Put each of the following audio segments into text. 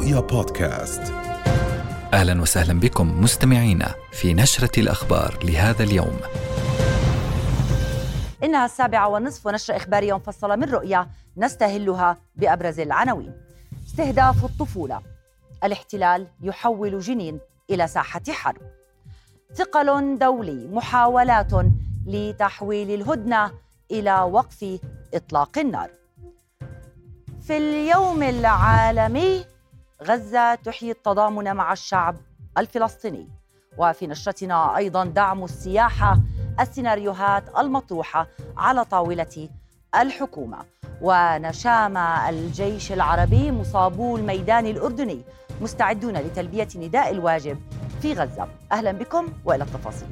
رؤيا بودكاست أهلا وسهلا بكم مستمعينا في نشرة الأخبار لهذا اليوم. إنها السابعة والنصف ونشره اخباريه مفصله من رؤيا نستهلها بأبرز العناوين. استهداف الطفولة الاحتلال يحول جنين إلى ساحة حرب. ثقل دولي محاولات لتحويل الهدنة إلى وقف إطلاق النار. في اليوم العالمي غزة تحيي التضامن مع الشعب الفلسطيني. وفي نشرتنا أيضا دعم السياحة السيناريوهات المطروحة على طاولة الحكومة. ونشام الجيش العربي مصابو الميدان الأردني مستعدون لتلبية نداء الواجب في غزة. أهلا بكم وإلى التفاصيل.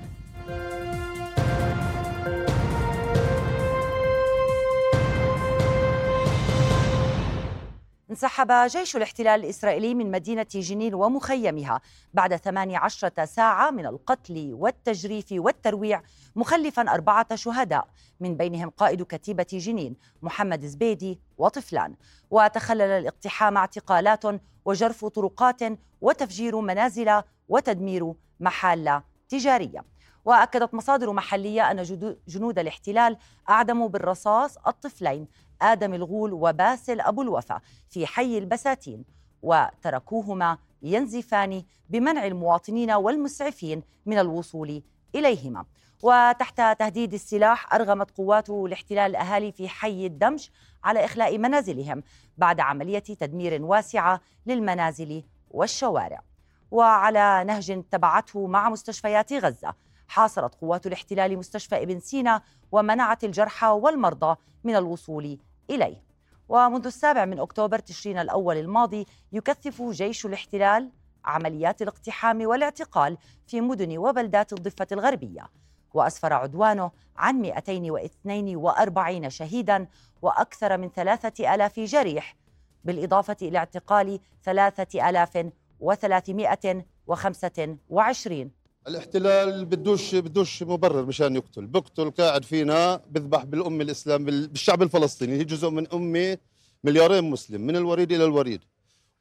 انسحب جيش الاحتلال الإسرائيلي من مدينة جنين ومخيمها بعد 18 ساعة من القتل والتجريف والترويع مخلفا أربعة شهداء من بينهم قائد كتيبة جنين محمد زبيدي وطفلان. وتخلل الاقتحام اعتقالات وجرف طرقات وتفجير منازل وتدمير محال تجارية. وأكدت مصادر محلية أن جنود الاحتلال أعدموا بالرصاص الطفلين آدم الغول وباسل أبو الوفا في حي البساتين وتركوهما ينزفان بمنع المواطنين والمسعفين من الوصول إليهما. وتحت تهديد السلاح أرغمت قوات الاحتلال الأهالي في حي الدمج على إخلاء منازلهم بعد عملية تدمير واسعة للمنازل والشوارع. وعلى نهج تبعته مع مستشفيات غزة حاصرت قوات الاحتلال مستشفى ابن سينا ومنعت الجرحى والمرضى من الوصول إليه. ومنذ السابع من أكتوبر تشرين الأول الماضي يكثف جيش الاحتلال عمليات الاقتحام والاعتقال في مدن وبلدات الضفة الغربية. وأسفر عدوانه عن 242 شهيدا وأكثر من 3000 جريح بالإضافة إلى اعتقال 3325 الاحتلال بدوش بدوش مبرر مشان يقتل. بقتل قاعد فينا بذبح بالأم الإسلام بالشعب الفلسطيني. هي جزء من أمي مليارين مسلم من الوريد إلى الوريد.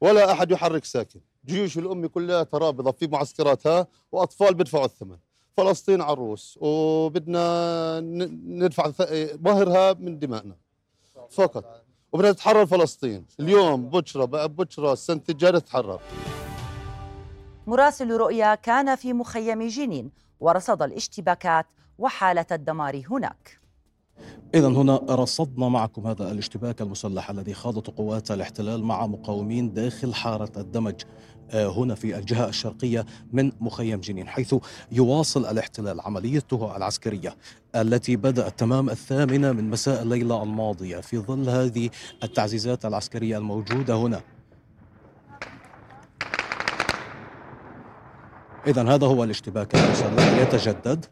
ولا أحد يحرك ساكن. جيوش الأمة كلها ترابضة في معسكراتها وأطفال بدفعوا الثمن. فلسطين عروس وبدنا ندفع مهرها من دمائنا. فقط. وبدنا تتحرر فلسطين. اليوم بشرة بشرة السنة الجاية تتحرر مراسل رؤيا كان في مخيم جنين ورصد الاشتباكات وحالة الدمار هناك. إذا هنا رصدنا معكم هذا الاشتباك المسلح الذي خاضته قوات الاحتلال مع مقاومين داخل حارة الدمج آه، هنا في الجهة الشرقية من مخيم جنين حيث يواصل الاحتلال عمليته العسكرية التي بدأت تمام الثامنة من مساء الليلة الماضية في ظل هذه التعزيزات العسكرية الموجودة هنا. إذا هذا هو الاشتباك. المسلح يتجدد.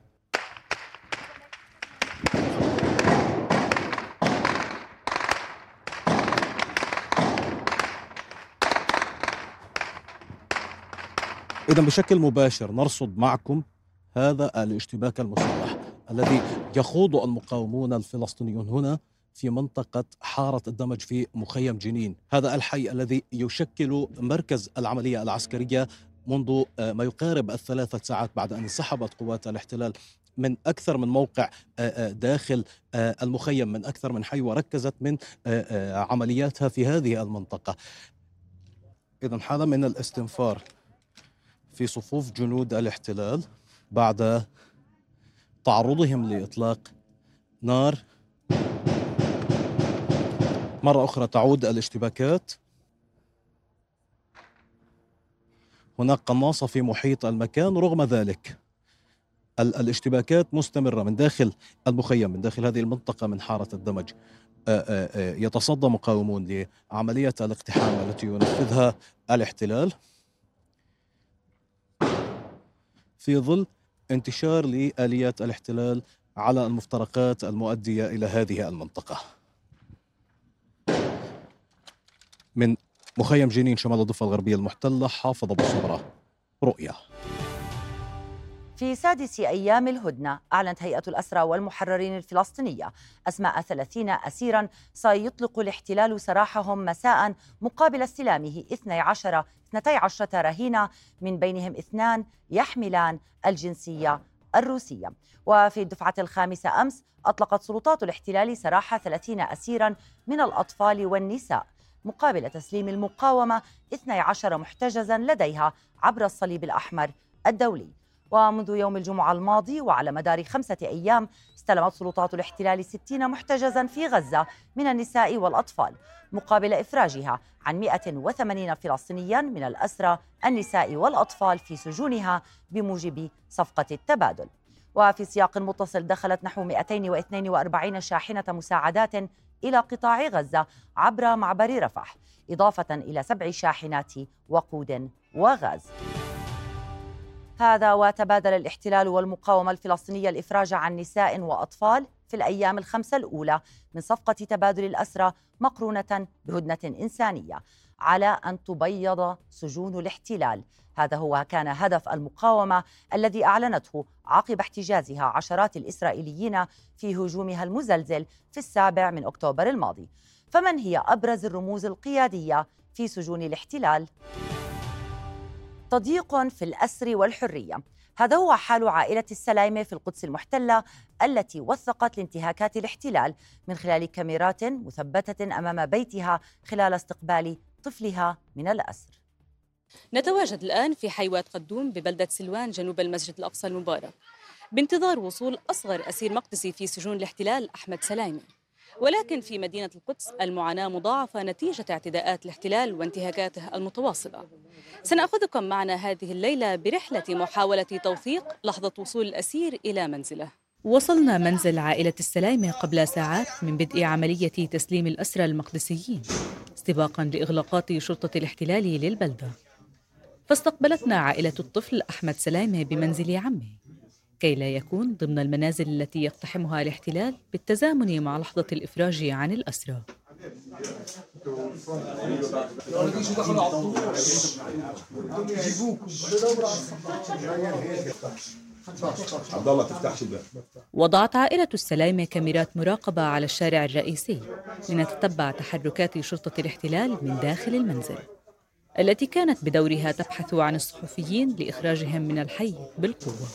إذا بشكل مباشر نرصد معكم هذا الاشتباك المسلح الذي يخوض المقاومون الفلسطينيون هنا في منطقة حارة الدمج في مخيم جنين. هذا الحي الذي يشكل مركز العملية العسكرية منذ آه، ما يقارب الثلاثة ساعات بعد أن انسحبت قوات الاحتلال من أكثر من موقع آه، آه، داخل المخيم من أكثر من حي وركزت من عملياتها في هذه المنطقة. إذا حالة من الاستنفار في صفوف جنود الاحتلال بعد تعرضهم لإطلاق نار. مرة أخرى تعود الاشتباكات. هناك قناصة في محيط المكان رغم ذلك الاشتباكات مستمرة من داخل المخيم من داخل هذه المنطقة من حارة الدمج. يتصدى مقاومون لعملية الاقتحام التي ينفذها الاحتلال في ظل انتشار لآليات الاحتلال على المفترقات المؤدية إلى هذه المنطقة. من مخيم جنين شمال الضفة الغربية المحتلة حافظ أبو صبرة في سادس أيام الهدنة أعلنت هيئة الأسرى والمحررين الفلسطينية أسماء ثلاثين أسيرا سيطلق الاحتلال سراحهم مساء مقابل استلامه 12 12 رهينة من بينهم اثنان يحملان الجنسية الروسية. وفي الدفعة الخامسة أمس أطلقت سلطات الاحتلال سراح 30 أسيرا من الأطفال والنساء. مقابل تسليم المقاومة 12 محتجزا لديها عبر الصليب الأحمر الدولي. ومنذ يوم الجمعة الماضي وعلى مدار خمسة أيام استلمت سلطات الاحتلال 60 محتجزا في غزة من النساء والأطفال مقابل إفراجها عن 180 فلسطينيا من الأسرى النساء والأطفال في سجونها بموجب صفقة التبادل. وفي سياق متصل دخلت نحو 242 شاحنة مساعدات إلى قطاع غزة عبر معبر رفح إضافة إلى سبع شاحنات وقود وغاز. هذا وتبادل الاحتلال والمقاومة الفلسطينية الإفراج عن نساء وأطفال في الأيام الخمسة الأولى من صفقة تبادل الأسرى مقرونة بهدنة إنسانية على أن تبيض سجون الاحتلال. هذا هو كان هدف المقاومة الذي أعلنته عقب احتجازها عشرات الإسرائيليين في هجومها المزلزل في السابع من أكتوبر الماضي. فمن هي أبرز الرموز القيادية في سجون الاحتلال؟ تضييق في الأسر والحرية. هذا هو حال عائلة السلايمة في القدس المحتلة التي وثقت لانتهاكات الاحتلال من خلال كاميرات مثبتة أمام بيتها خلال استقبال طفلها من الأسر. نتواجد الآن في حيوات قدوم ببلدة سلوان جنوب المسجد الأقصى المبارك. بانتظار وصول أصغر أسير مقدسي في سجون الاحتلال أحمد سلايمة ولكن في مدينة القدس المعاناة مضاعفة نتيجة اعتداءات الاحتلال وانتهاكاته المتواصلة. سنأخذكم معنا هذه الليلة برحلة محاولة توثيق لحظة وصول الأسير إلى منزله. وصلنا منزل عائلة السلايمة قبل ساعات من بدء عملية تسليم الأسرى المقدسيين استباقا لإغلاقات شرطة الاحتلال للبلدة. فاستقبلتنا عائلة الطفل أحمد سلايمة بمنزل عمه كي لا يكون ضمن المنازل التي يقتحمها الاحتلال بالتزامن مع لحظة الإفراج عن الأسرى. عبد الله تفتحش الباب وضعت عائلة السلايمة كاميرات مراقبة على الشارع الرئيسي لنتتبع تحركات شرطة الاحتلال من داخل المنزل. التي كانت بدورها تبحث عن الصحفيين لإخراجهم من الحي بالقوة.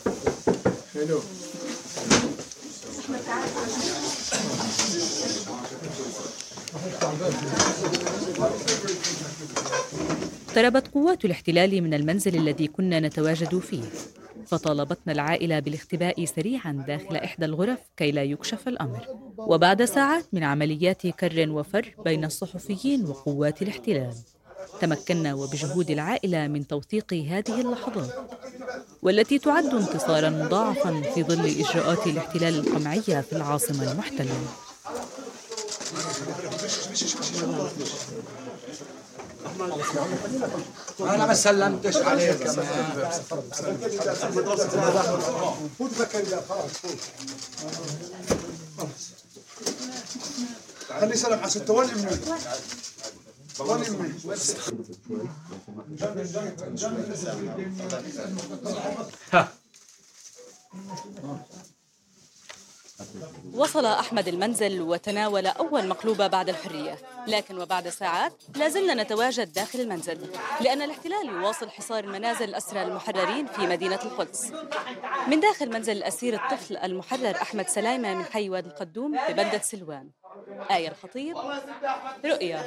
اقتربت قوات الاحتلال من المنزل الذي كنا نتواجد فيه فطالبتنا العائلة بالاختباء سريعا داخل إحدى الغرف كي لا يكشف الأمر. وبعد ساعات من عمليات كر وفر بين الصحفيين وقوات الاحتلال. تمكنا وبجهود العائلة من توثيق هذه اللحظات والتي تعد انتصارا مضاعفا في ظل إجراءات الاحتلال القمعية في العاصمة المحتلة. أنا ما سلمتش عليك كمان خلي سلام على ستة وين امي وصل أحمد المنزل وتناول أول مقلوبة بعد الحرية. لكن وبعد ساعات لازلنا نتواجد داخل المنزل لأن الاحتلال يواصل حصار المنازل الأسرى المحررين في مدينة القدس. من داخل منزل الأسير الطفل المحرر أحمد سلايمة من حي وادي القدوم ببلدة سلوان. آية الخطيب رؤيا.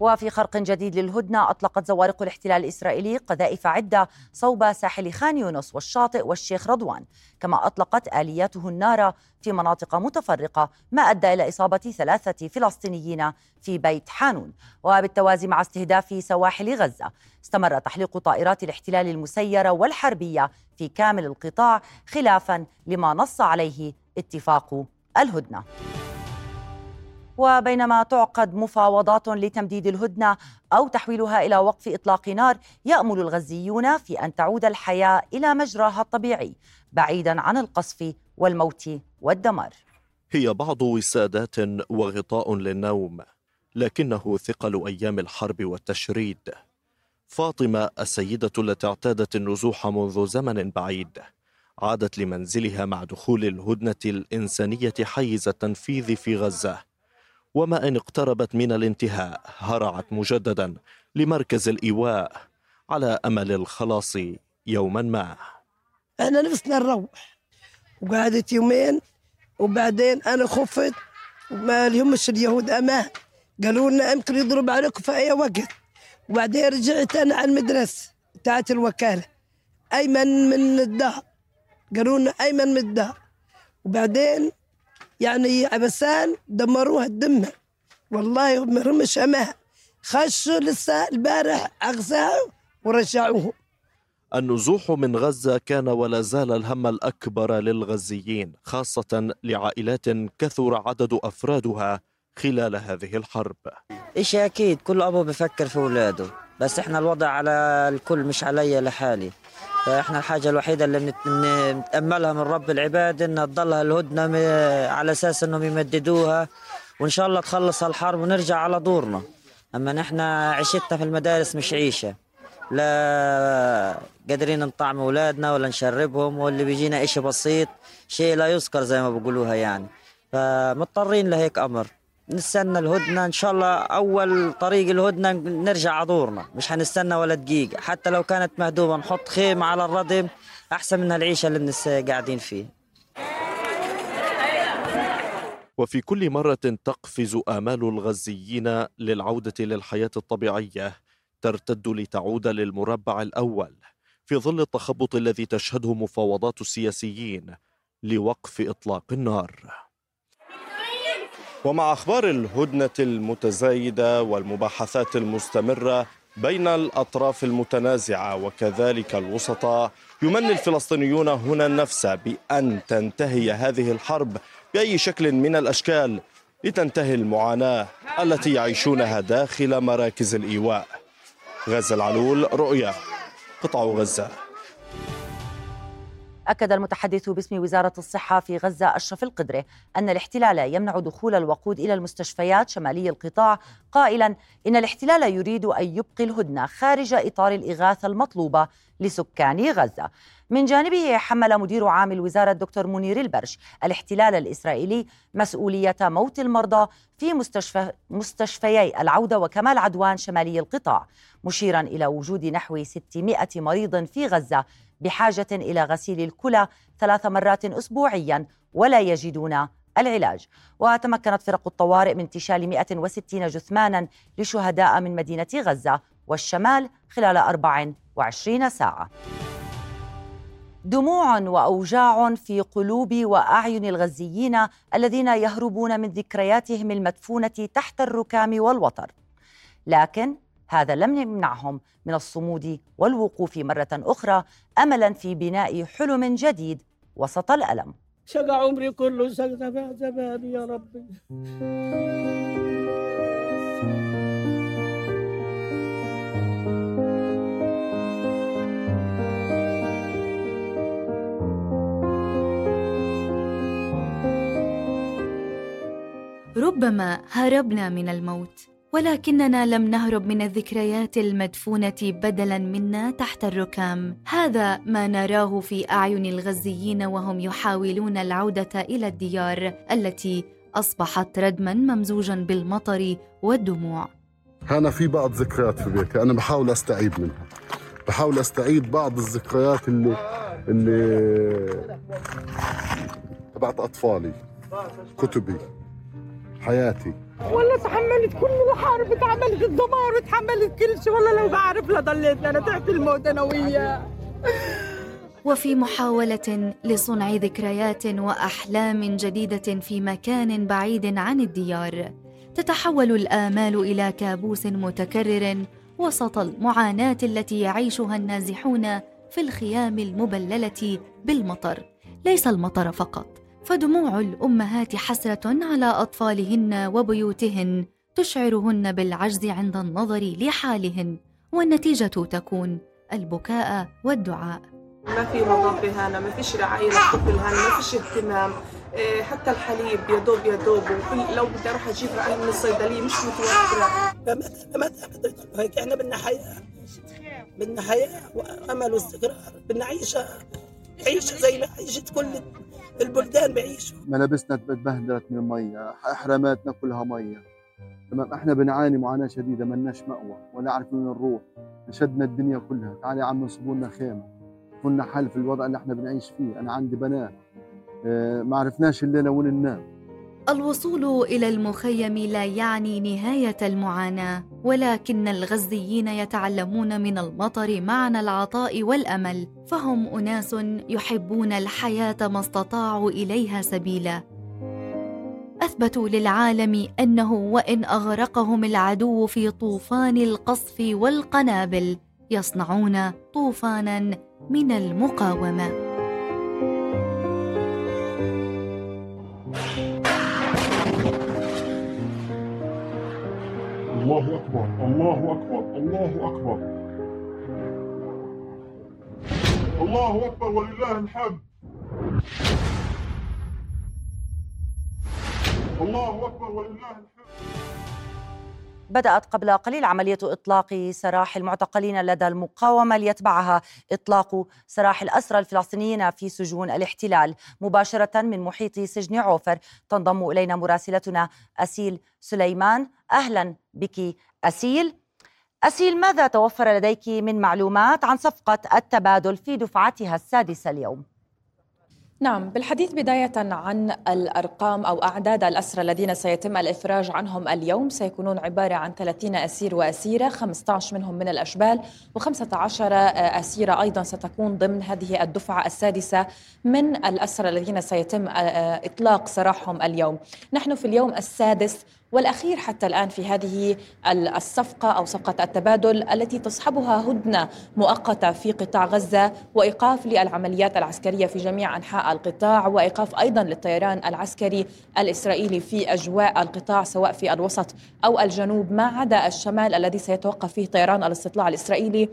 وفي خرق جديد للهدنة أطلقت زوارق الاحتلال الإسرائيلي قذائف عدة صوب ساحل خان يونس والشاطئ والشيخ رضوان. كما أطلقت آلياته النار في مناطق متفرقة ما أدى إلى إصابة ثلاثة فلسطينيين في بيت حانون. وبالتوازي مع استهداف سواحل غزة استمر تحليق طائرات الاحتلال المسيرة والحربية في كامل القطاع خلافا لما نص عليه اتفاق الهدنة. وبينما تعقد مفاوضات لتمديد الهدنة أو تحويلها إلى وقف إطلاق نار يأمل الغزيون في أن تعود الحياة إلى مجراها الطبيعي بعيدا عن القصف والموت والدمار. هي بعض وسادات وغطاء للنوم لكنه ثقل أيام الحرب والتشريد. فاطمة السيدة التي اعتادت النزوح منذ زمن بعيد. عادت لمنزلها مع دخول الهدنة الإنسانية حيز التنفيذ في غزة. وما إن اقتربت من الانتهاء هرعت مجددا لمركز الإيواء على أمل الخلاص يوما ما. إحنا نفسنا نروح وقعدت يومين وبعدين أنا خفت. وما لهمش اليهود أمان. قالوا لنا يمكن يضرب عليكم في أي وقت. وبعدين رجعت أنا على المدرسة بتاعت الوكالة. أيمن من الدار قالوا لنا أيمن من الدار وبعدين يعني عبسان دمروها الدمة. والله ما رمش خشوا لسه البارح أغزاهم ورجعوهم النزوح من غزة كان ولا زال الهم الأكبر للغزيين خاصة لعائلات كثر عدد أفرادها خلال هذه الحرب. إشي أكيد كل أبو بفكر في أولاده بس إحنا الوضع على الكل مش علي لحالي. فإحنا الحاجة الوحيدة اللي بنتأملها من رب العباد إنها تضلها الهدنة م- على أساس إنهم يمددوها. وإن شاء الله تخلص الحرب ونرجع على دورنا. أما نحن عيشتنا في المدارس مش عيشة. لا قادرين نطعم أولادنا ولا نشربهم واللي بيجينا إشي بسيط شيء لا يذكر زي ما بقولوها يعني. فمضطرين لهيك أمر. نستنى الهدنة إن شاء الله. أول طريق الهدنة نرجع على دورنا مش هنستنى ولا دقيقة. حتى لو كانت مهدومة نحط خيمة على الردم أحسن من العيشة اللي قاعدين فيها وفي كل مرة تقفز آمال الغزيين للعودة للحياة الطبيعية ترتد لتعود للمربع الأول. في ظل التخبط الذي تشهده مفاوضات السياسيين لوقف إطلاق النار. ومع أخبار الهدنة المتزايدة والمباحثات المستمرة بين الأطراف المتنازعة وكذلك الوسطاء يمني الفلسطينيون هنا النفس بأن تنتهي هذه الحرب بأي شكل من الأشكال لتنتهي المعاناة التي يعيشونها داخل مراكز الإيواء. غزة العلول رؤيا قطاع غزة. أكد المتحدث باسم وزارة الصحة في غزة أشرف القدرة أن الاحتلال يمنع دخول الوقود إلى المستشفيات شمالي القطاع قائلا إن الاحتلال يريد أن يبقي الهدنة خارج إطار الإغاثة المطلوبة لسكان غزة. من جانبه حمل مدير عام الوزارة الدكتور منير البرش الاحتلال الإسرائيلي مسؤولية موت المرضى في مستشفى مستشفيي العودة وكمال عدوان شمالي القطاع مشيرا إلى وجود نحو 600 مريض في غزة بحاجة إلى غسيل الكلى ثلاث مرات أسبوعيا ولا يجدون العلاج. وتمكنت فرق الطوارئ من انتشال 160 جثمانا لشهداء من مدينة غزة والشمال خلال 24 ساعة. دموع وأوجاع في قلوب وأعين الغزيين الذين يهربون من ذكرياتهم المدفونة تحت الركام والوتر. لكن هذا لم يمنعهم من الصمود والوقوف مرة أخرى املا في بناء حلم جديد وسط الألم. شقى عمري كله شقى زماني يا ربي. ربما هربنا من الموت. ولكننا لم نهرب من الذكريات المدفونة بدلا منا تحت الركام. هذا ما نراه في أعين الغزيين وهم يحاولون العودة إلى الديار التي أصبحت ردما ممزوجا بالمطر والدموع. أنا في بعض ذكريات في بيتي. أنا بحاول أستعيد منها. بحاول أستعيد بعض الذكريات اللي اللي تبعت أطفالي كتبي حياتي. والله تحملت كل الحرب تحملت الدمار وتحملت كل شيء. والله لو بعرف لضليت أنا تحت الموت أنا وياه. وفي محاولة لصنع ذكريات وأحلام جديدة في مكان بعيد عن الديار تتحول الآمال إلى كابوس متكرر وسط المعاناة التي يعيشها النازحون في الخيام المبللة بالمطر. ليس المطر فقط. فدموع الأمهات حسرة على أطفالهن وبيوتهن تشعرهن بالعجز عند النظر لحالهن والنتيجة تكون البكاء والدعاء. ما في نظافه هنا ما فيش رعاية للطفل هنا ما فيش اهتمام إيه، حتى الحليب يا دوب يا دوب وكل لو بدي أروح أجيب رعاية من الصيدلية مش متوفرة. فمتى متى بدك هيك إحنا بدنا حياه بدنا حياة وأمل واستقرار بدنا عيشة عيشة زي ما عيشت كل البلدان بعيشوا ملابسنا تبهدلت من المية إحراماتنا كلها مية. تمام إحنا بنعاني معاناة شديدة ملناش مأوى ولا عارفين وين نروح. نشدنا الدنيا كلها. تعالي يا عم نصبوا لنا خيمة. كنا حل في الوضع اللي إحنا بنعيش فيه. أنا عندي بنات. آه ما عرفناش الليلة وين ننام. الوصول إلى المخيم لا يعني نهاية المعاناة ولكن الغزيين يتعلمون من المطر معنى العطاء والأمل فهم أناس يحبون الحياة ما استطاعوا إليها سبيلا. أثبتوا للعالم أنه وإن أغرقهم العدو في طوفان القصف والقنابل يصنعون طوفانا من المقاومة. الله أكبر الله أكبر الله أكبر. الله أكبر ولله الحمد. الله أكبر ولله الحمد. بدأت قبل قليل عملية إطلاق سراح المعتقلين لدى المقاومة ليتبعها إطلاق سراح الأسرى الفلسطينيين في سجون الاحتلال. مباشرة من محيط سجن عوفر تنضم إلينا مراسلتنا أسيل سليمان. أهلا بك أسيل. أسيل ماذا توفر لديك من معلومات عن صفقة التبادل في دفعتها السادسة اليوم؟ نعم بالحديث بداية عن الأرقام أو أعداد الأسرى الذين سيتم الإفراج عنهم اليوم سيكونون عبارة عن 30 أسير وأسيرة 15 منهم من الأشبال و15 أسيرة أيضا ستكون ضمن هذه الدفعة السادسة من الأسرى الذين سيتم إطلاق سراحهم اليوم. نحن في اليوم السادس والأخير حتى الآن في هذه الصفقة أو صفقة التبادل التي تصحبها هدنة مؤقتة في قطاع غزة وإيقاف للعمليات العسكرية في جميع أنحاء القطاع وإيقاف أيضا للطيران العسكري الإسرائيلي في أجواء القطاع سواء في الوسط أو الجنوب. ما عدا الشمال الذي سيتوقف فيه طيران الاستطلاع الإسرائيلي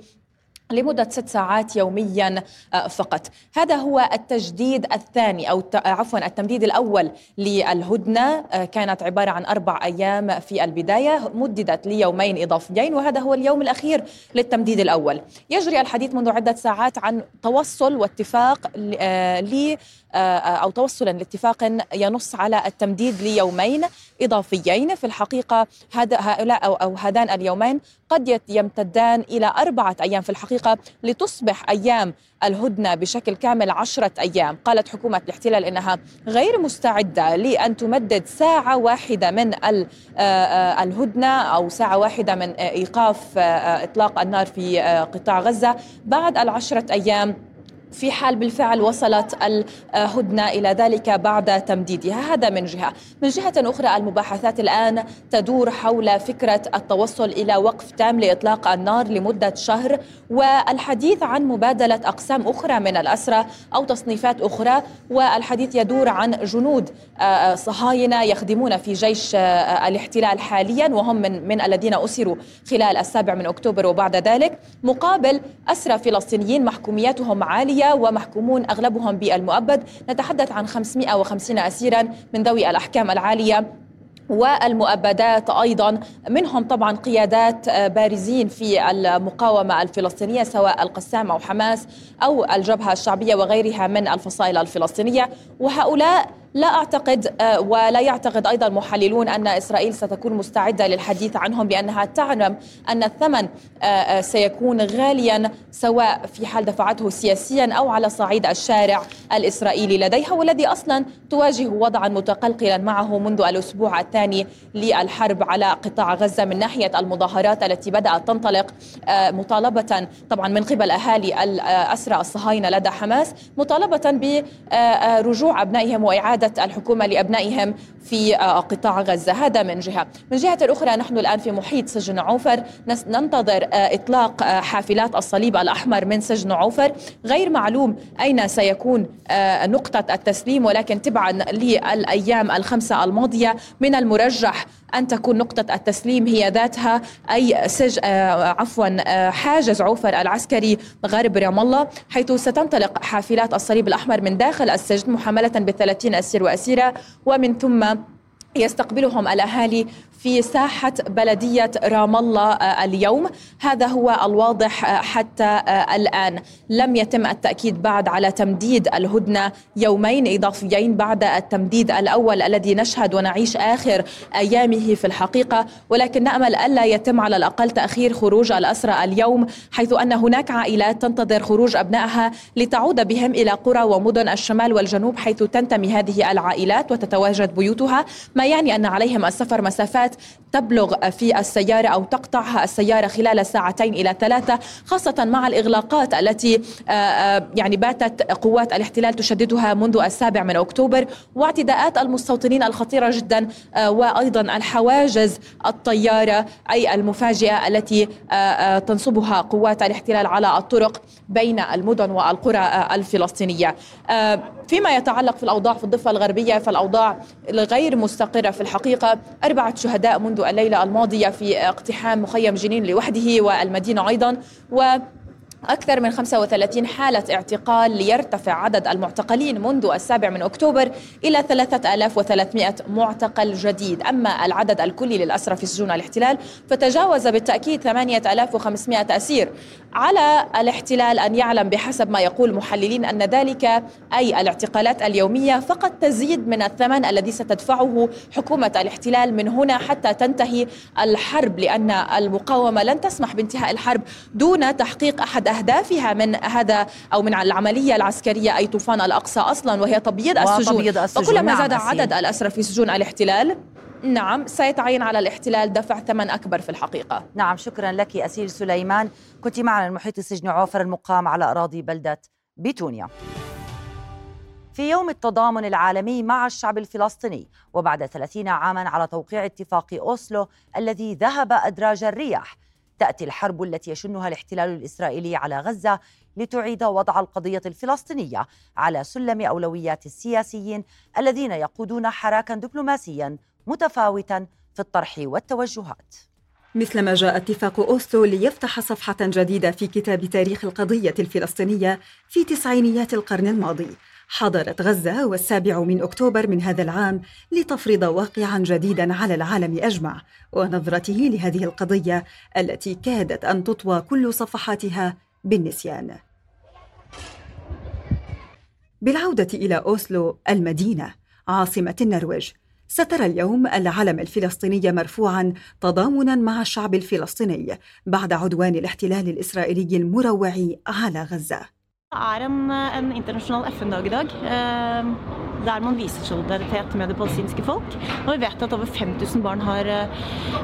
لمدة ست ساعات يوميا آه، فقط. هذا هو التجديد الثاني أو عفوا التمديد الأول للهدنة آه، كانت عبارة عن أربع أيام في البداية مددت ليومين إضافيين وهذا هو اليوم الأخير للتمديد الأول. يجري الحديث منذ عدة ساعات عن توصل واتفاق آه، أو توصلا لاتفاق ينص على التمديد ليومين إضافيين. في الحقيقة هذا هؤلاء أو, أو هذان اليومين قد يمتدان إلى أربعة أيام. في الحقيقة لتصبح أيام الهدنة بشكل كامل عشرة أيام. قالت حكومة الاحتلال إنها غير مستعدة لأن تمدد ساعة واحدة من الهدنة أو ساعة واحدة من إيقاف إطلاق النار في قطاع غزة بعد العشرة أيام. في حال بالفعل وصلت الهدنة إلى ذلك بعد تمديدها. هذا من جهة. من جهة أخرى المباحثات الآن تدور حول فكرة التوصل إلى وقف تام لإطلاق النار لمدة شهر والحديث عن مبادلة أقسام أخرى من الأسرى أو تصنيفات أخرى والحديث يدور عن جنود آه، صهاينة يخدمون في جيش آه، الاحتلال حاليا وهم من, من الذين أسروا خلال السابع من أكتوبر وبعد ذلك. مقابل أسرى فلسطينيين محكومياتهم عالية ومحكومون أغلبهم بالمؤبد. نتحدث عن 550 أسيرا من ذوي الأحكام العالية والمؤبدات أيضا. منهم طبعا قيادات بارزين في المقاومة الفلسطينية سواء القسام أو حماس أو الجبهة الشعبية وغيرها من الفصائل الفلسطينية. وهؤلاء لا أعتقد آه، ولا يعتقد أيضا محللون أن إسرائيل ستكون مستعدة للحديث عنهم بأنها تعلم أن الثمن آه، آه، سيكون غاليا سواء في حال دفعته سياسيا أو على صعيد الشارع الإسرائيلي لديها والذي أصلا تواجه وضعا متقلقلا معه منذ الأسبوع الثاني للحرب على قطاع غزة من ناحية المظاهرات التي بدأت تنطلق مطالبة طبعا من قبل أهالي الاسرى الصهاينة لدى حماس مطالبة برجوع أبنائهم وإعادة إعادة الحكومة لأبنائهم في آه، قطاع غزة. هذا من جهة. من جهة أخرى نحن الآن في محيط سجن عوفر. ننتظر آه، إطلاق آه، حافلات الصليب الأحمر من سجن عوفر. غير معلوم أين سيكون نقطة التسليم ولكن تبعا للأيام الخمسة الماضية. من المرجح أن تكون نقطة التسليم هي ذاتها أي سج عفوا حاجز عوفر العسكري غرب رام الله حيث ستنطلق حافلات الصليب الأحمر من داخل السجن محملة بالثلاثين أسير وأسيرة ومن ثم يستقبلهم الأهالي في ساحة بلدية رام الله آه، اليوم. هذا هو الواضح آه، حتى آه، الآن. لم يتم التأكيد بعد على تمديد الهدنة يومين إضافيين بعد التمديد الأول الذي نشهد ونعيش آخر أيامه في الحقيقة. ولكن نأمل ألا يتم على الأقل تأخير خروج الأسرى اليوم حيث أن هناك عائلات تنتظر خروج أبنائها لتعود بهم إلى قرى ومدن الشمال والجنوب حيث تنتمي هذه العائلات وتتواجد بيوتها. ما يعني أن عليهم السفر مسافات uit تبلغ في السيارة أو تقطعها السيارة خلال ساعتين إلى ثلاثة خاصة مع الإغلاقات التي آه، آه، يعني باتت قوات الاحتلال تشددها منذ السابع من أكتوبر واعتداءات المستوطنين الخطيرة جدا آه، وأيضا الحواجز الطيارة أي المفاجئة التي تنصبها قوات الاحتلال على الطرق بين المدن والقرى الفلسطينية. فيما يتعلق في الأوضاع في الضفة الغربية فالأوضاع غير مستقرة في الحقيقة أربعة شهداء منذ الليلة الماضية في اقتحام مخيم جنين لوحده والمدينة أيضا. و أكثر من 35 حالة اعتقال ليرتفع عدد المعتقلين منذ السابع من أكتوبر إلى 3300 معتقل جديد. أما العدد الكلي للأسرى في سجون الاحتلال فتجاوز بالتأكيد 8500 أسير على الاحتلال أن يعلم بحسب ما يقول محللين أن ذلك أي الاعتقالات اليومية فقط تزيد من الثمن الذي ستدفعه حكومة الاحتلال من هنا حتى تنتهي الحرب لأن المقاومة لن تسمح بانتهاء الحرب دون تحقيق أحد أهدافها من هذا أو من العملية العسكرية أي طوفان الأقصى أصلا وهي تبييض السجون, السجون. وكلما نعم زاد عدد الأسرى في سجون الاحتلال نعم سيتعين على الاحتلال دفع ثمن أكبر في الحقيقة. نعم شكرا لك أسير سليمان. كنت معنا المحيط السجن عوفر المقام على أراضي بلدة بيتونيا. في يوم التضامن العالمي مع الشعب الفلسطيني وبعد 30 عاما على توقيع اتفاق أوسلو الذي ذهب أدراج الرياح تأتي الحرب التي يشنها الاحتلال الإسرائيلي على غزة لتعيد وضع القضية الفلسطينية على سلم أولويات السياسيين الذين يقودون حراكا دبلوماسيا متفاوتا في الطرح والتوجهات. مثلما جاء اتفاق أوسلو ليفتح صفحة جديدة في كتاب تاريخ القضية الفلسطينية في تسعينيات القرن الماضي. حضرت غزة والسابع من أكتوبر من هذا العام لتفرض واقعا جديدا على العالم أجمع ونظرته لهذه القضية التي كادت أن تطوى كل صفحاتها بالنسيان. بالعودة إلى أوسلو المدينة عاصمة النرويج سترى اليوم العلم الفلسطيني مرفوعا تضامنا مع الشعب الفلسطيني بعد عدوان الاحتلال الإسرائيلي المروع على غزة er en, en internasjonal FN-dag i dag, eh, der man viser solidaritet med det palestinske folk. Og vi vet at over 5000 barn har eh,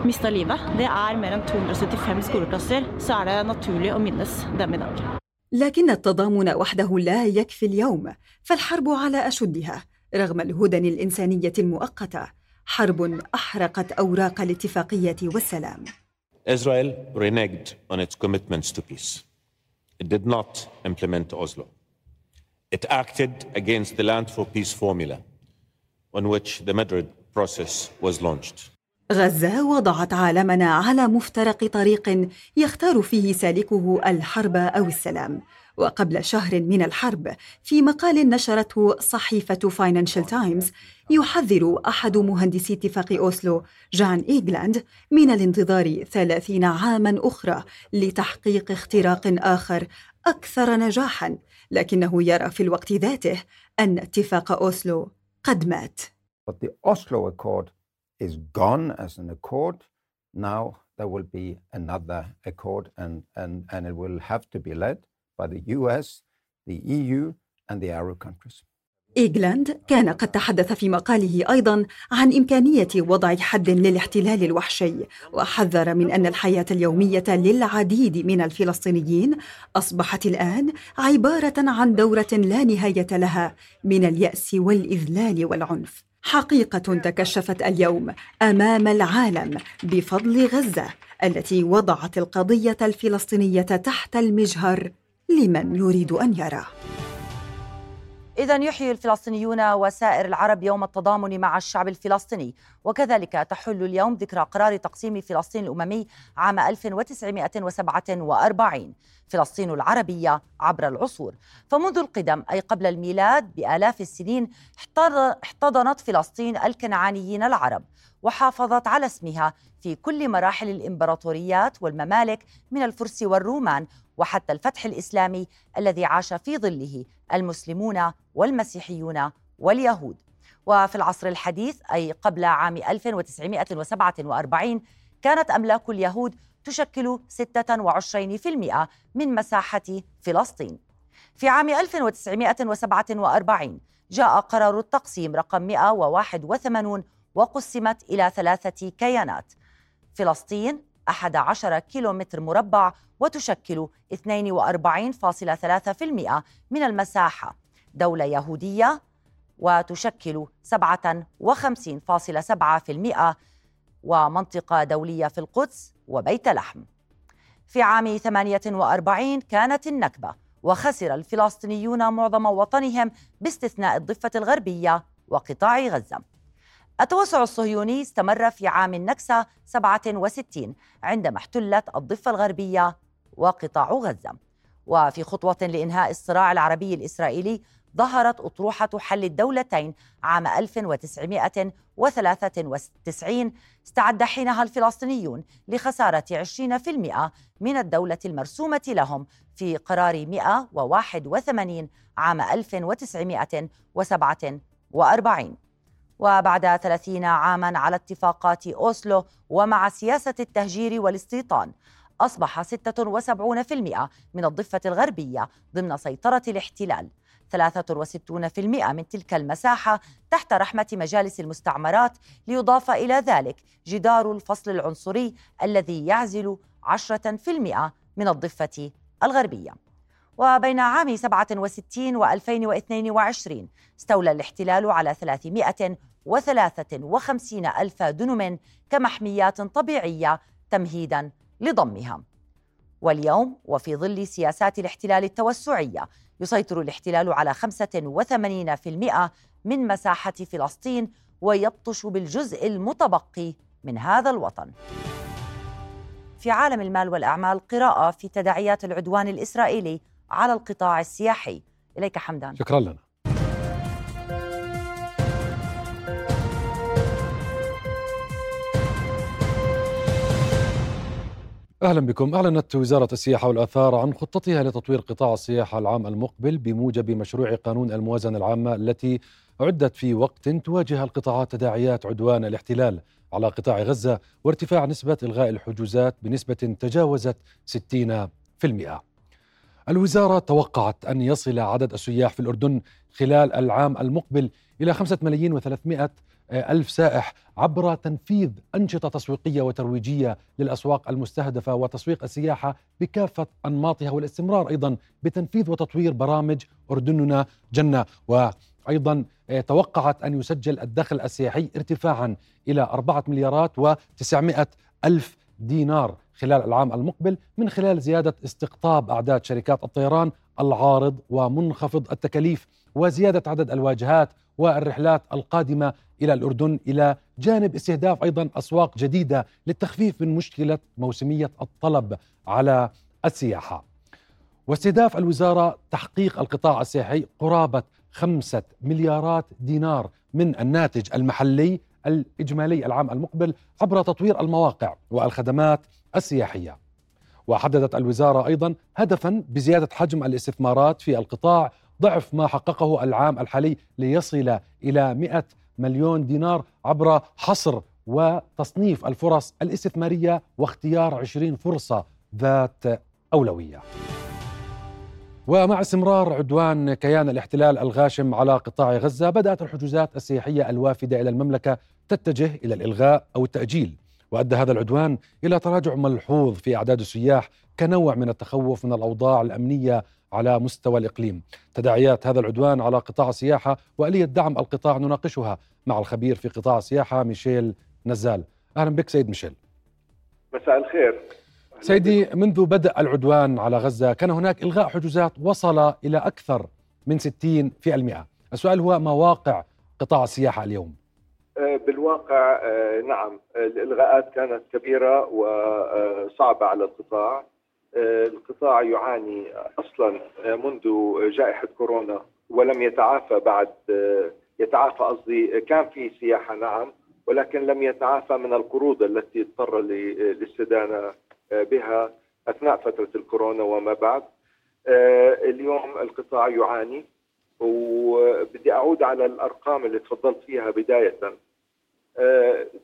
mista livet. Det er mer enn 275 skoleklasser. Så er det naturlig å minnes dem i dag. لكن التضامن وحده لا يكفي اليوم فالحرب على اشدها رغم الهدن الانسانيه المؤقته حرب احرقت اوراق الاتفاقيه والسلام Israel reneged on its commitments to peace. It did not implement Oslo. It acted against the Land for Peace formula on which the Madrid process was launched. غزة وضعت عالمنا على مفترق طريق يختار فيه سالكه الحرب أو السلام وقبل شهر من الحرب في مقال نشرته صحيفة فاينانشال تايمز يحذر أحد مهندسي اتفاق أوسلو جان إيغلاند من الانتظار ثلاثين عاما أخرى لتحقيق اختراق آخر أكثر نجاحا لكنه يرى في الوقت ذاته أن اتفاق أوسلو قد مات But the Oslo Accord is gone as an accord. Now there will be another accord and, and, and it will have to be led by the US, the EU and the Arab countries. إيغلاند كان قد تحدث في مقاله أيضا عن إمكانية وضع حد للاحتلال الوحشي وحذر من أن الحياة اليومية للعديد من الفلسطينيين أصبحت الآن عبارة عن دورة لا نهاية لها من اليأس والإذلال والعنف حقيقة تكشفت اليوم أمام العالم بفضل غزة التي وضعت القضية الفلسطينية تحت المجهر لمن يريد أن يرى. إذا يحيي الفلسطينيون وسائر العرب يوم التضامن مع الشعب الفلسطيني وكذلك تحل اليوم ذكرى قرار تقسيم فلسطين الأممي عام 1947 فلسطين العربية عبر العصور. فمنذ القدم أي قبل الميلاد بآلاف السنين احتضنت فلسطين الكنعانيين العرب. وحافظت على اسمها في كل مراحل الإمبراطوريات والممالك من الفرس والرومان وحتى الفتح الإسلامي الذي عاش في ظله المسلمون والمسيحيون واليهود. وفي العصر الحديث أي قبل عام 1947 كانت أملاك اليهود تشكل 26% من مساحة فلسطين. في عام 1947 جاء قرار التقسيم رقم 181 وقسمت إلى ثلاثة كيانات. فلسطين 11 كيلومتر مربع وتشكل 42.3% من المساحة. دولة يهودية وتشكل 57.7% ومنطقة دولية في القدس وبيت لحم. في عام 48 كانت النكبة وخسر الفلسطينيون معظم وطنهم باستثناء الضفة الغربية وقطاع غزة. التوسع الصهيوني استمر في عام النكسة 67 عندما احتلت الضفة الغربية وقطاع غزة. وفي خطوة لإنهاء الصراع العربي الإسرائيلي ظهرت أطروحة حل الدولتين عام 1993 استعد حينها الفلسطينيون لخسارة 20% من الدولة المرسومة لهم في قرار 181 عام 1947 وبعد 30 عاما على اتفاقات أوسلو ومع سياسة التهجير والاستيطان أصبح 76% من الضفة الغربية ضمن سيطرة الاحتلال. 63% من تلك المساحة تحت رحمة مجالس المستعمرات ليضاف إلى ذلك جدار الفصل العنصري الذي يعزل 10% من الضفة الغربية. وبين عام 67 و 2022 استولى الاحتلال على 353 ألف دنم كمحميات طبيعية تمهيدا لضمها. واليوم وفي ظل سياسات الاحتلال التوسعية يسيطر الاحتلال على 85% من مساحة فلسطين ويبطش بالجزء المتبقي من هذا الوطن. في عالم المال والأعمال قراءة في تداعيات العدوان الإسرائيلي على القطاع السياحي. إليك حمدان. شكرا لنا. أهلا بكم أعلنت وزارة السياحة والآثار عن خطتها لتطوير قطاع السياحة العام المقبل بموجب مشروع قانون الموازنة العامة التي اعدت في وقت تواجه القطاعات تداعيات عدوان الاحتلال على قطاع غزة وارتفاع نسبة إلغاء الحجوزات بنسبة تجاوزت 60%. الوزارة توقعت أن يصل عدد السياح في الأردن خلال العام المقبل إلى خمسة ملايين وثلاثمائة ألف سائح عبر تنفيذ أنشطة تسويقية وترويجية للأسواق المستهدفة وتسويق السياحة بكافة أنماطها والاستمرار أيضا بتنفيذ وتطوير برامج أردننا جنة. وأيضا توقعت أن يسجل الدخل السياحي ارتفاعا إلى أربعة مليارات وتسعمائة ألف دينار خلال العام المقبل من خلال زيادة استقطاب أعداد شركات الطيران العارض ومنخفض التكاليف وزيادة عدد الواجهات والرحلات القادمة إلى الأردن إلى جانب استهداف أيضا أسواق جديدة للتخفيف من مشكلة موسمية الطلب على السياحة. واستهداف الوزارة تحقيق القطاع السياحي قرابة خمسة مليارات دينار من الناتج المحلي الإجمالي العام المقبل عبر تطوير المواقع والخدمات السياحية. وحددت الوزارة أيضا هدفا بزيادة حجم الاستثمارات في القطاع ضعف ما حققه العام الحالي ليصل إلى 100 مليون دينار عبر حصر وتصنيف الفرص الاستثمارية واختيار 20 فرصة ذات أولوية. ومع استمرار عدوان كيان الاحتلال الغاشم على قطاع غزة بدأت الحجوزات السياحية الوافدة إلى المملكة تتجه إلى الإلغاء أو التأجيل. وأدى هذا العدوان إلى تراجع ملحوظ في أعداد السياح كنوع من التخوف من الأوضاع الأمنية على مستوى الإقليم. تداعيات هذا العدوان على قطاع السياحة وآلية دعم القطاع نناقشها مع الخبير في قطاع السياحة ميشيل نزال. أهلا بك سيد ميشيل. مساء الخير. سيدي منذ بدأ العدوان على غزة كان هناك إلغاء حجوزات وصل إلى أكثر من 60% السؤال هو مواقع قطاع السياحة اليوم؟ آه، بالواقع آه، نعم. الإلغاءات كانت كبيرة وصعبة على القطاع. القطاع يعاني أصلا منذ جائحة كورونا ولم يتعافى بعد يتعافى قصدي كان في سياحة نعم ولكن لم يتعافى من القروض التي اضطر للاستدانة بها أثناء فترة الكورونا وما بعد. اليوم القطاع يعاني وبدي أعود على الأرقام اللي تفضلت فيها بداية.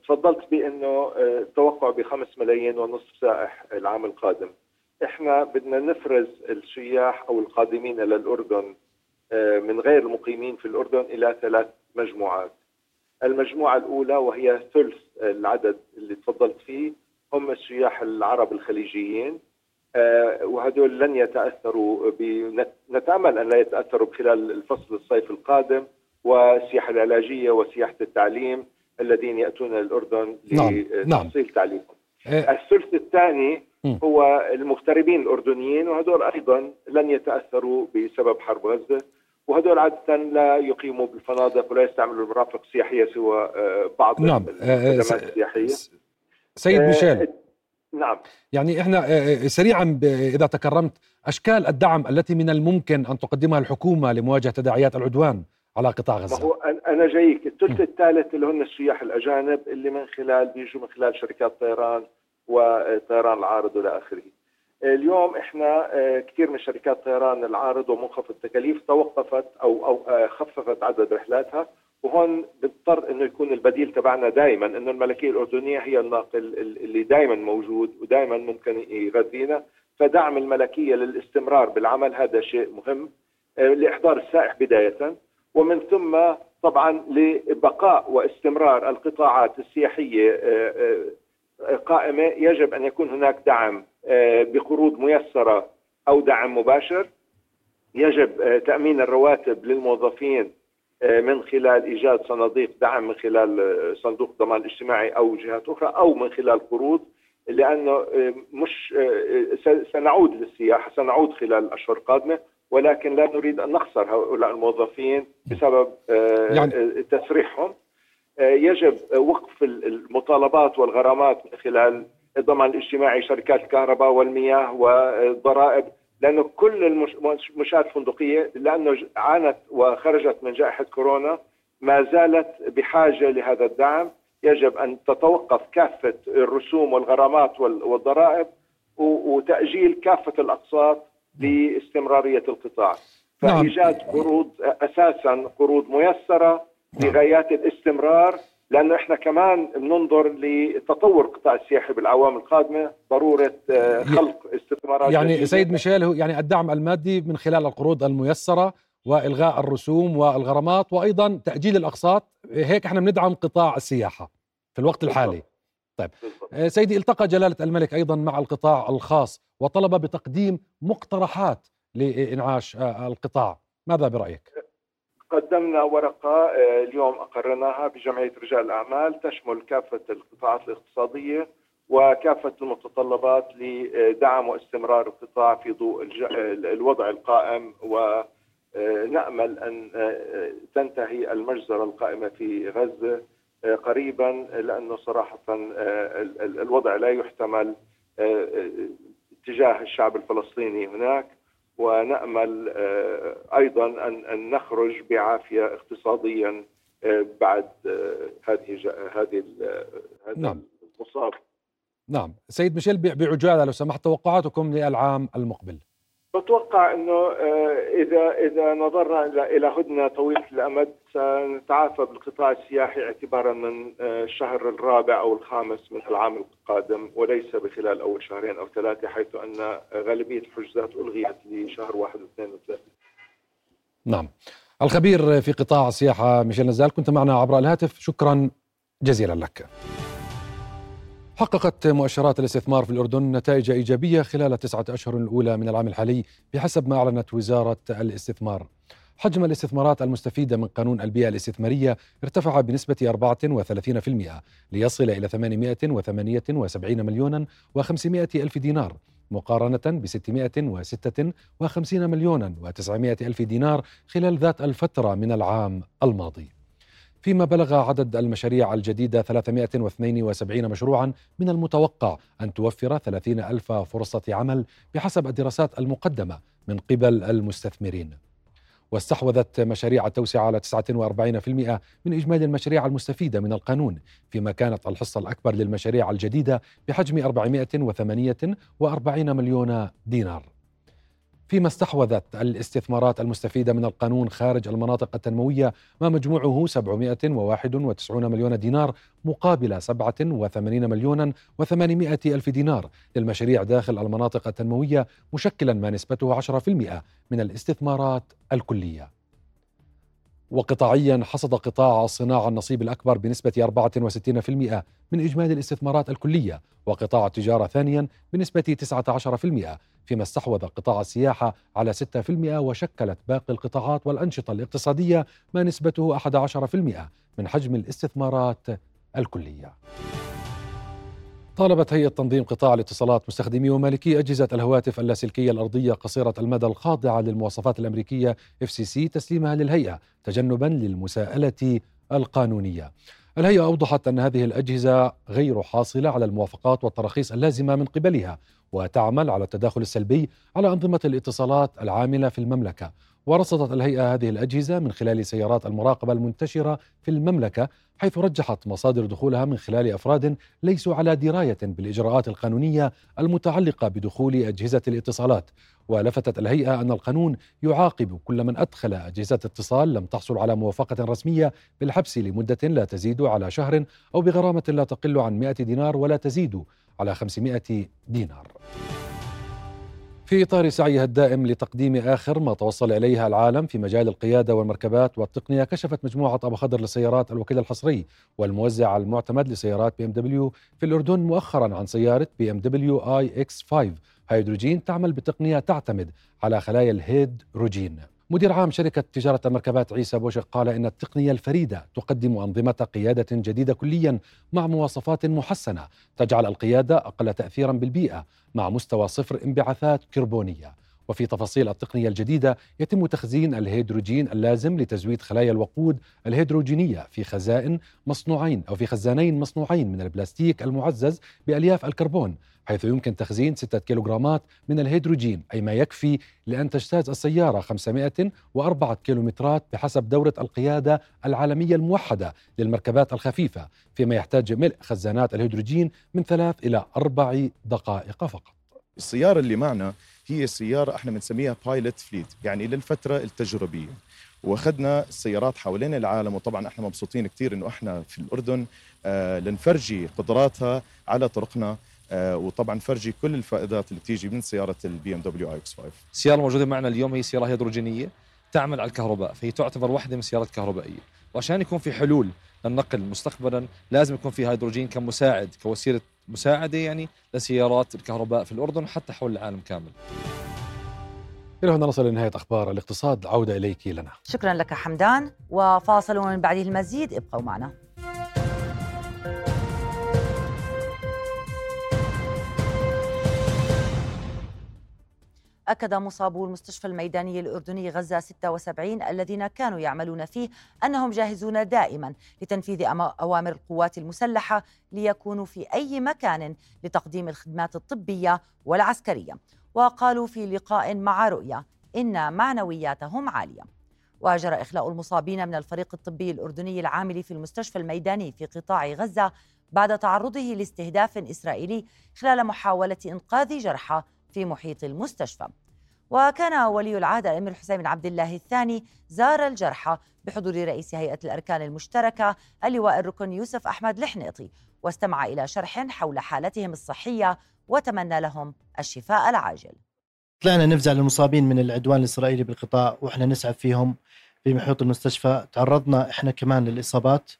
تفضلت بأنه أه توقع بخمس ملايين ونصف سائح العام القادم. إحنا بدنا نفرز السياح أو القادمين إلى الأردن أه من غير المقيمين في الأردن إلى ثلاث مجموعات المجموعة الأولى وهي ثلث العدد اللي تفضلت فيه هم السياح العرب الخليجيين آه، وهدول لن يتأثروا نتأمل أن لا يتأثروا خلال الفصل الصيف القادم والسياحه العلاجية وسياحة التعليم الذين يأتون الأردن نعم. لتحصيل نعم. تعليمهم. إيه. الثلث الثاني هو المغتربين الأردنيين وهدول أيضا لن يتأثروا بسبب حرب غزة وهدول عادة لا يقيموا بالفنادق ولا يستعملوا المرافق السياحية سوى آه، بعض نعم. الخدمات السياحية سيد آه، ميشيل نعم يعني إحنا آه، سريعا إذا تكرمت أشكال الدعم التي من الممكن أن تقدمها الحكومة لمواجهة تداعيات العدوان على قطاع ما غزة. هو أنا- أنا جايك. الثلث الثالث اللي هن السياح الأجانب اللي من خلال بيجوا من خلال شركات طيران وطيران العارض والى آخره. اليوم إحنا آه، كثير من شركات طيران العارض ومنخفض التكاليف توقفت أو أو آه، خففت عدد رحلاتها. وهون بيضطر إنه يكون البديل تبعنا دائما إنه الملكية الأردنية هي الناقل ال- اللي دائما موجود ودائما ممكن يغذينا. فدعم الملكية للاستمرار بالعمل هذا شيء مهم آه، لإحضار السائح بداية. ومن ثم طبعا لبقاء واستمرار القطاعات السياحية آه، آه، قائمة. يجب أن يكون هناك دعم آه، بقروض ميسرة أو دعم مباشر. يجب آه، تأمين الرواتب للموظفين آه، من خلال إيجاد صناديق دعم من خلال آه، صندوق الضمان الاجتماعي أو جهات أخرى أو من خلال قروض لأنه آه، مش آه، سنعود للسياحة سنعود خلال الاشهر القادمه ولكن لا نريد أن نخسر هؤلاء الموظفين بسبب آه، يعني- آه، تسريحهم. آه، يجب وقف ال- المطالبات والغرامات من خلال الضمان الاجتماعي شركات الكهرباء والمياه والضرائب لأنه كل المنشات الفندقيه لأنه عانت وخرجت من جائحة كورونا ما زالت بحاجة لهذا الدعم. يجب أن تتوقف كافة الرسوم والغرامات وال- والضرائب وتأجيل كافة الأقساط لاستمرارية القطاع نعم. فإيجاد قروض أساسا قروض ميسرة لغايات الاستمرار لأنه إحنا كمان بننظر لتطور القطاع السياحي بالأعوام القادمة ضرورة آه، خلق استثمارات يعني جديدة. سيد ميشيل هو يعني الدعم المادي من خلال القروض الميسرة وإلغاء الرسوم والغرامات وأيضا تأجيل الأقساط هيك إحنا بندعم قطاع السياحة في الوقت الحالي طيب. آه، سيدي التقى جلالة الملك أيضا مع القطاع الخاص وطلب بتقديم مقترحات لإنعاش آه، القطاع. ماذا برأيك؟ قدمنا ورقة آه، اليوم أقرناها بجمعية رجال الأعمال تشمل كافة القطاعات الاقتصادية وكافة المتطلبات لدعم واستمرار القطاع في ضوء الوضع القائم ونأمل أن تنتهي المجزرة القائمة في غزة. قريبا لأنه صراحة آه، ال- ال- الوضع لا يحتمل آه، آه، تجاه الشعب الفلسطيني هناك. ونأمل أيضا ان نخرج بعافية اقتصاديا بعد هذه هذه نعم. المصاب. نعم. سيد ميشيل بعجالة لو سمحت توقعاتكم للعام المقبل. بتوقع إنه آه، إذا إذا نظرنا إلى هدنة طويلة الأمد سنتعافى بالقطاع السياحي اعتبارا من آه، الشهر الرابع أو الخامس من العام القادم وليس بخلال أول شهرين أو ثلاثة حيث أن غالبية الحجوزات ألغيت لشهر واحد واثنين وثلاثة. نعم. الخبير في قطاع السياحة ميشيل نزال كنت معنا عبر الهاتف. شكرا جزيلا لك. حققت مؤشرات الاستثمار في الأردن نتائج إيجابية خلال التسعة أشهر الأولى من العام الحالي بحسب ما أعلنت وزارة الاستثمار. حجم الاستثمارات المستفيدة من قانون البيئة الاستثمارية ارتفع بنسبة 34% ليصل إلى 878 مليونا و500 ألف دينار مقارنة ب 656 مليونا و900 ألف دينار خلال ذات الفترة من العام الماضي. فيما بلغ عدد المشاريع الجديدة 372 مشروعا من المتوقع أن توفر 30 ألف فرصة عمل بحسب الدراسات المقدمة من قبل المستثمرين. واستحوذت مشاريع التوسعة على 49% من إجمالي المشاريع المستفيدة من القانون فيما كانت الحصة الأكبر للمشاريع الجديدة بحجم 448 مليون دينار. فيما استحوذت الاستثمارات المستفيدة من القانون خارج المناطق التنموية ما مجموعه 791 مليون دينار مقابل 87 مليون و800 ألف دينار للمشاريع داخل المناطق التنموية مشكلا ما نسبته 10% من الاستثمارات الكلية. وقطاعيا حصد قطاع الصناعة النصيب الأكبر بنسبة 64% من إجمالي الاستثمارات الكلية وقطاع التجارة ثانيا بنسبة 19% فيما استحوذ قطاع السياحة على 6% وشكلت باقي القطاعات والأنشطة الاقتصادية ما نسبته 11% من حجم الاستثمارات الكلية. طالبت هيئة تنظيم قطاع الاتصالات مستخدمي ومالكي أجهزة الهواتف اللاسلكية الأرضية قصيرة المدى الخاضعة للمواصفات الأمريكية FCC تسليمها للهيئة تجنبا للمساءلة القانونية. الهيئة أوضحت أن هذه الأجهزة غير حاصلة على الموافقات والتراخيص اللازمة من قبلها وتعمل على التداخل السلبي على أنظمة الاتصالات العاملة في المملكة. ورصدت الهيئة هذه الأجهزة من خلال سيارات المراقبة المنتشرة في المملكة حيث رجحت مصادر دخولها من خلال أفراد ليسوا على دراية بالإجراءات القانونية المتعلقة بدخول أجهزة الاتصالات. ولفتت الهيئة أن القانون يعاقب كل من أدخل أجهزة اتصال لم تحصل على موافقة رسمية بالحبس لمدة لا تزيد على شهر أو بغرامة لا تقل عن 100 دينار ولا تزيد على 500 دينار. في إطار سعيها الدائم لتقديم آخر ما توصل إليها العالم في مجال القيادة والمركبات والتقنية كشفت مجموعة أبو خضر للسيارات الوكيل الحصري والموزع المعتمد لسيارات BMW في الأردن مؤخرا عن سيارة بي إم دبليو آي إكس 5 هيدروجين تعمل بتقنية تعتمد على خلايا الهيدروجين مدير عام شركة تجارة المركبات عيسى بوشق قال إن التقنية الفريدة تقدم أنظمة قيادة جديدة كليا مع مواصفات محسنة تجعل القيادة أقل تأثيرا بالبيئة مع مستوى صفر انبعاثات كربونية. وفي تفاصيل التقنية الجديدة يتم تخزين الهيدروجين اللازم لتزويد خلايا الوقود الهيدروجينية في خزائن مصنوعين أو في خزانين مصنوعين من البلاستيك المعزز بألياف الكربون حيث يمكن تخزين 6 كيلوغرامات من الهيدروجين أي ما يكفي لأن تجتاز السيارة 504 كيلومترات بحسب دورة القيادة العالمية الموحدة للمركبات الخفيفة فيما يحتاج ملء خزانات الهيدروجين من ثلاث إلى أربع دقائق فقط. السيارة اللي معنا هي سيارة إحنا بنسميها pilot fleet يعني للفترة التجريبية. واخذنا السيارات حوالين العالم وطبعا إحنا مبسوطين كثير إنه إحنا في الأردن آه لنفرجي قدراتها على طرقنا آه وطبعا فرجي كل الفائدات اللي بتيجي من سيارة ال BMW iX5 السيارة الموجودة معنا اليوم هي سيارة هيدروجينية تعمل على الكهرباء فهي تعتبر واحدة من السيارات الكهربائيه وعشان يكون في حلول للنقل مستقبلا لازم يكون في هيدروجين كمساعد كوسيلة مساعدة يعني لسيارات الكهرباء في الأردن حتى حول العالم كامل. إلى هنا نصل لنهاية أخبار الاقتصاد عودة إليك لنا شكرا لك حمدان وفاصل ومن بعده المزيد ابقوا معنا. أكد مصابو المستشفى الميداني الأردني غزة 76 الذين كانوا يعملون فيه أنهم جاهزون دائما لتنفيذ أوامر القوات المسلحة ليكونوا في أي مكان لتقديم الخدمات الطبية والعسكرية. وقالوا في لقاء مع رؤية إن معنوياتهم عالية. وجرى إخلاء المصابين من الفريق الطبي الأردني العامل في المستشفى الميداني في قطاع غزة بعد تعرضه لاستهداف إسرائيلي خلال محاولة إنقاذ جرحى في محيط المستشفى. وكان ولي العهد الامير حسين بن عبد الله الثاني زار الجرحى بحضور رئيس هيئة الأركان المشتركة اللواء الركن يوسف أحمد الحنيطي واستمع إلى شرح حول حالتهم الصحية وتمنى لهم الشفاء العاجل. طلعنا نفزع للمصابين من العدوان الإسرائيلي بالقطاع وإحنا نسعف فيهم في محيط المستشفى. تعرضنا إحنا كمان للإصابات.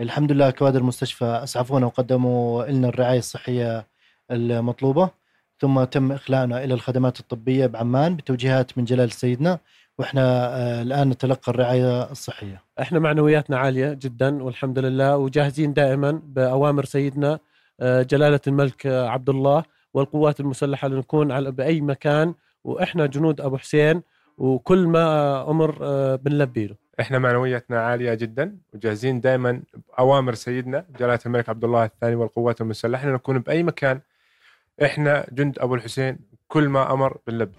الحمد لله كوادر المستشفى أسعفونا وقدموا لنا الرعاية الصحية المطلوبة. ثم تم إخلاءنا إلى الخدمات الطبية بعمان بتوجيهات من جلال سيدنا وإحنا آه، الآن نتلقى الرعاية الصحية. إحنا معنوياتنا عالية جدا والحمد لله وجاهزين دائما بأوامر سيدنا آه، جلالة الملك آه، عبد الله والقوات المسلحة لنكون على بأي مكان وإحنا جنود أبو حسين وكل ما أمر بنلبي له. إحنا معنوياتنا عالية جدا وجاهزين دائما بأوامر سيدنا جلالة الملك عبد الله الثاني والقوات المسلحة لنكون بأي مكان إحنا جند أبو الحسين كل ما أمر بنلبي.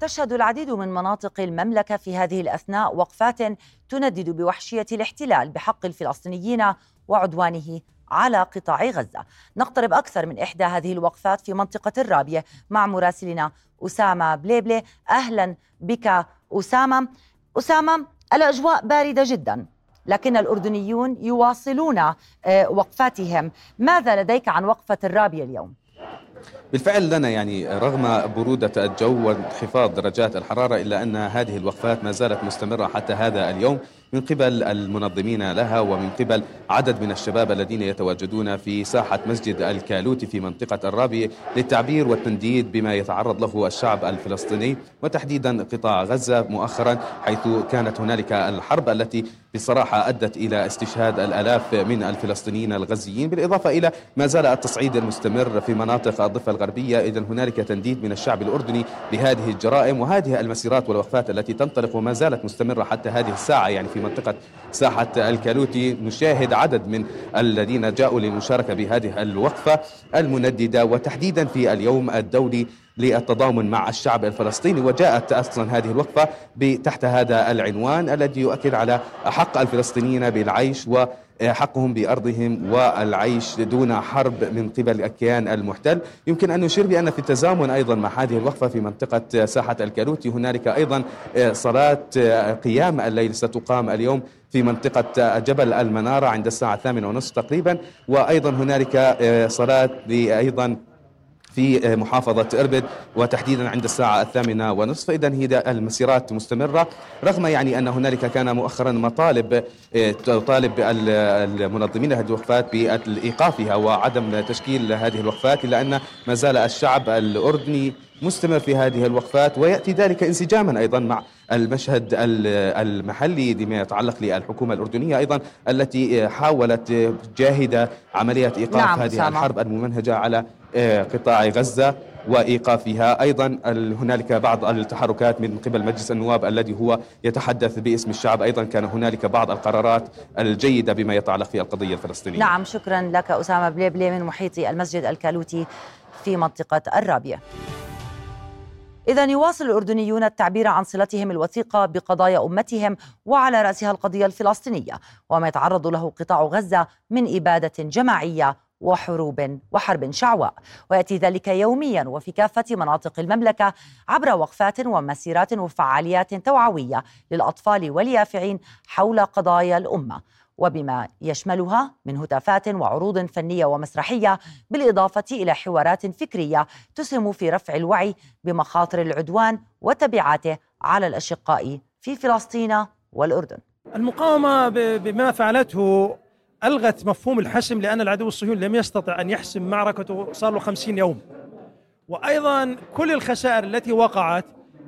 تشهد العديد من مناطق المملكة في هذه الأثناء وقفات تندد بوحشية الاحتلال بحق الفلسطينيين وعدوانه على قطاع غزة. نقترب أكثر من إحدى هذه الوقفات في منطقة الرابية مع مراسلنا أسامة بليبلي. أهلا بك أسامة. أسامة الأجواء باردة جدا. لكن الأردنيون يواصلون آه، وقفاتهم ماذا لديك عن وقفة الرابية اليوم؟ بالفعل لنا يعني رغم برودة الجو وانخفاض درجات الحرارة إلا أن هذه الوقفات ما زالت مستمرة حتى هذا اليوم من قبل المنظمين لها ومن قبل عدد من الشباب الذين يتواجدون في ساحة مسجد الكالوتي في منطقة الرابية للتعبير والتنديد بما يتعرض له الشعب الفلسطيني وتحديدا قطاع غزة مؤخرا حيث كانت هنالك الحرب التي بصراحة أدت إلى استشهاد الألاف من الفلسطينيين الغزيين بالإضافة إلى ما زال التصعيد المستمر في مناطق الضفة الغربية. إذا هنالك تنديد من الشعب الأردني بهذه الجرائم وهذه المسيرات والوقفات التي تنطلق وما زالت مستمرة حتى هذه الساعة يعني في منطقة ساحة الكالوتي نشاهد عدد من الذين جاءوا للمشاركة بهذه الوقفة المنددة وتحديدا في اليوم الدولي للتضامن مع الشعب الفلسطيني. وجاءت أصلا هذه الوقفة تحت هذا العنوان الذي يؤكد على حق الفلسطينيين بالعيش و حقهم بأرضهم والعيش دون حرب من قبل الكيان المحتل. يمكن أن نشير بأن في التزامن أيضا مع هذه الوقفة في منطقة ساحة الكالوتي هنالك أيضا صلاة قيام الليل ستقام اليوم في منطقة جبل المنارة عند الساعة الثامنة ونصف تقريبا. وأيضا هنالك صلاة أيضا في محافظة إربد وتحديدا عند الساعة الثامنة ونصف إذا هي المسيرات مستمرة رغم يعني أن هنالك كان مؤخرا مطالب تطالب المنظمين لهذه الوقفات بإيقافها وعدم تشكيل هذه الوقفات إلا أن ما زال الشعب الأردني مستمر في هذه الوقفات ويأتي ذلك انسجاما أيضا مع المشهد المحلي بما يتعلق للحكومة الأردنية أيضا التي حاولت جاهدة عملية إيقاف نعم هذه سامع. الحرب الممنهجة على آه، قطاع غزة وإيقافها. أيضا هنالك بعض التحركات من قبل مجلس النواب الذي هو يتحدث باسم الشعب. أيضا كان هنالك بعض القرارات الجيدة بما يتعلق في القضية الفلسطينية. نعم شكرا لك أسامة بليبلي من محيط المسجد الكالوتي في منطقة الرابية. إذا يواصل الأردنيون التعبير عن صلتهم الوثيقة بقضايا أمتهم وعلى رأسها القضية الفلسطينية وما يتعرض له قطاع غزة من إبادة جماعية وحروب وحرب شعواء ويأتي ذلك يوميا وفي كافة مناطق المملكة عبر وقفات ومسيرات وفعاليات توعوية للأطفال واليافعين حول قضايا الأمة وبما يشملها من هتافات وعروض فنية ومسرحية بالإضافة إلى حوارات فكرية تسهم في رفع الوعي بمخاطر العدوان وتبعاته على الأشقاء في فلسطين والأردن. المقاومة بما فعلته ألغت مفهوم الحسم لأن العدو الصهيوني لم يستطع أن يحسم معركته صار له خمسين يوم. وأيضا كل الخسائر التي وقعت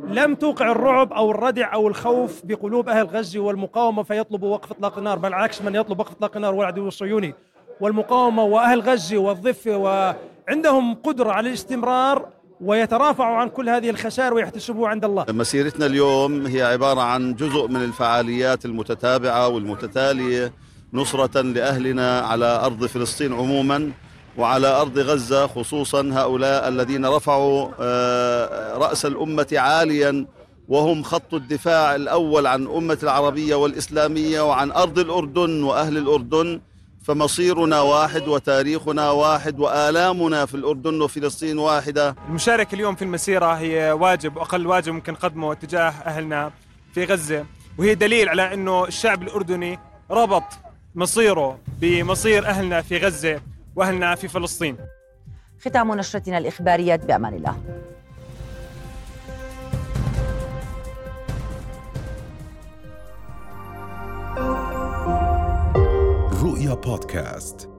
لم توقع الرعب أو الردع أو الخوف بقلوب أهل غزة والمقاومة فيطلبوا وقف إطلاق النار بل العكس من يطلب وقف إطلاق النار هو العدو الصهيوني. والمقاومة وأهل غزة والضفة وعندهم قدرة على الاستمرار ويترافعوا عن كل هذه الخسائر ويحتسبوها عند الله. مسيرتنا اليوم هي عبارة عن جزء من الفعاليات المتتابعة والمتتالية نصرة لأهلنا على أرض فلسطين عموما وعلى أرض غزة خصوصا هؤلاء الذين رفعوا آه، رأس الأمة عاليا وهم خط الدفاع الأول عن أمة العربية والإسلامية وعن أرض الأردن وأهل الأردن. فمصيرنا واحد وتاريخنا واحد وآلامنا في الأردن وفلسطين واحدة. المشاركة اليوم في المسيرة هي واجب وأقل واجب ممكن نقدمه تجاه أهلنا في غزة. وهي دليل على أنه الشعب الأردني ربط مصيره بمصير أهلنا في غزة وأهلنا في فلسطين. ختام نشرتنا الإخبارية بأمان الله. رؤيا بودكاست.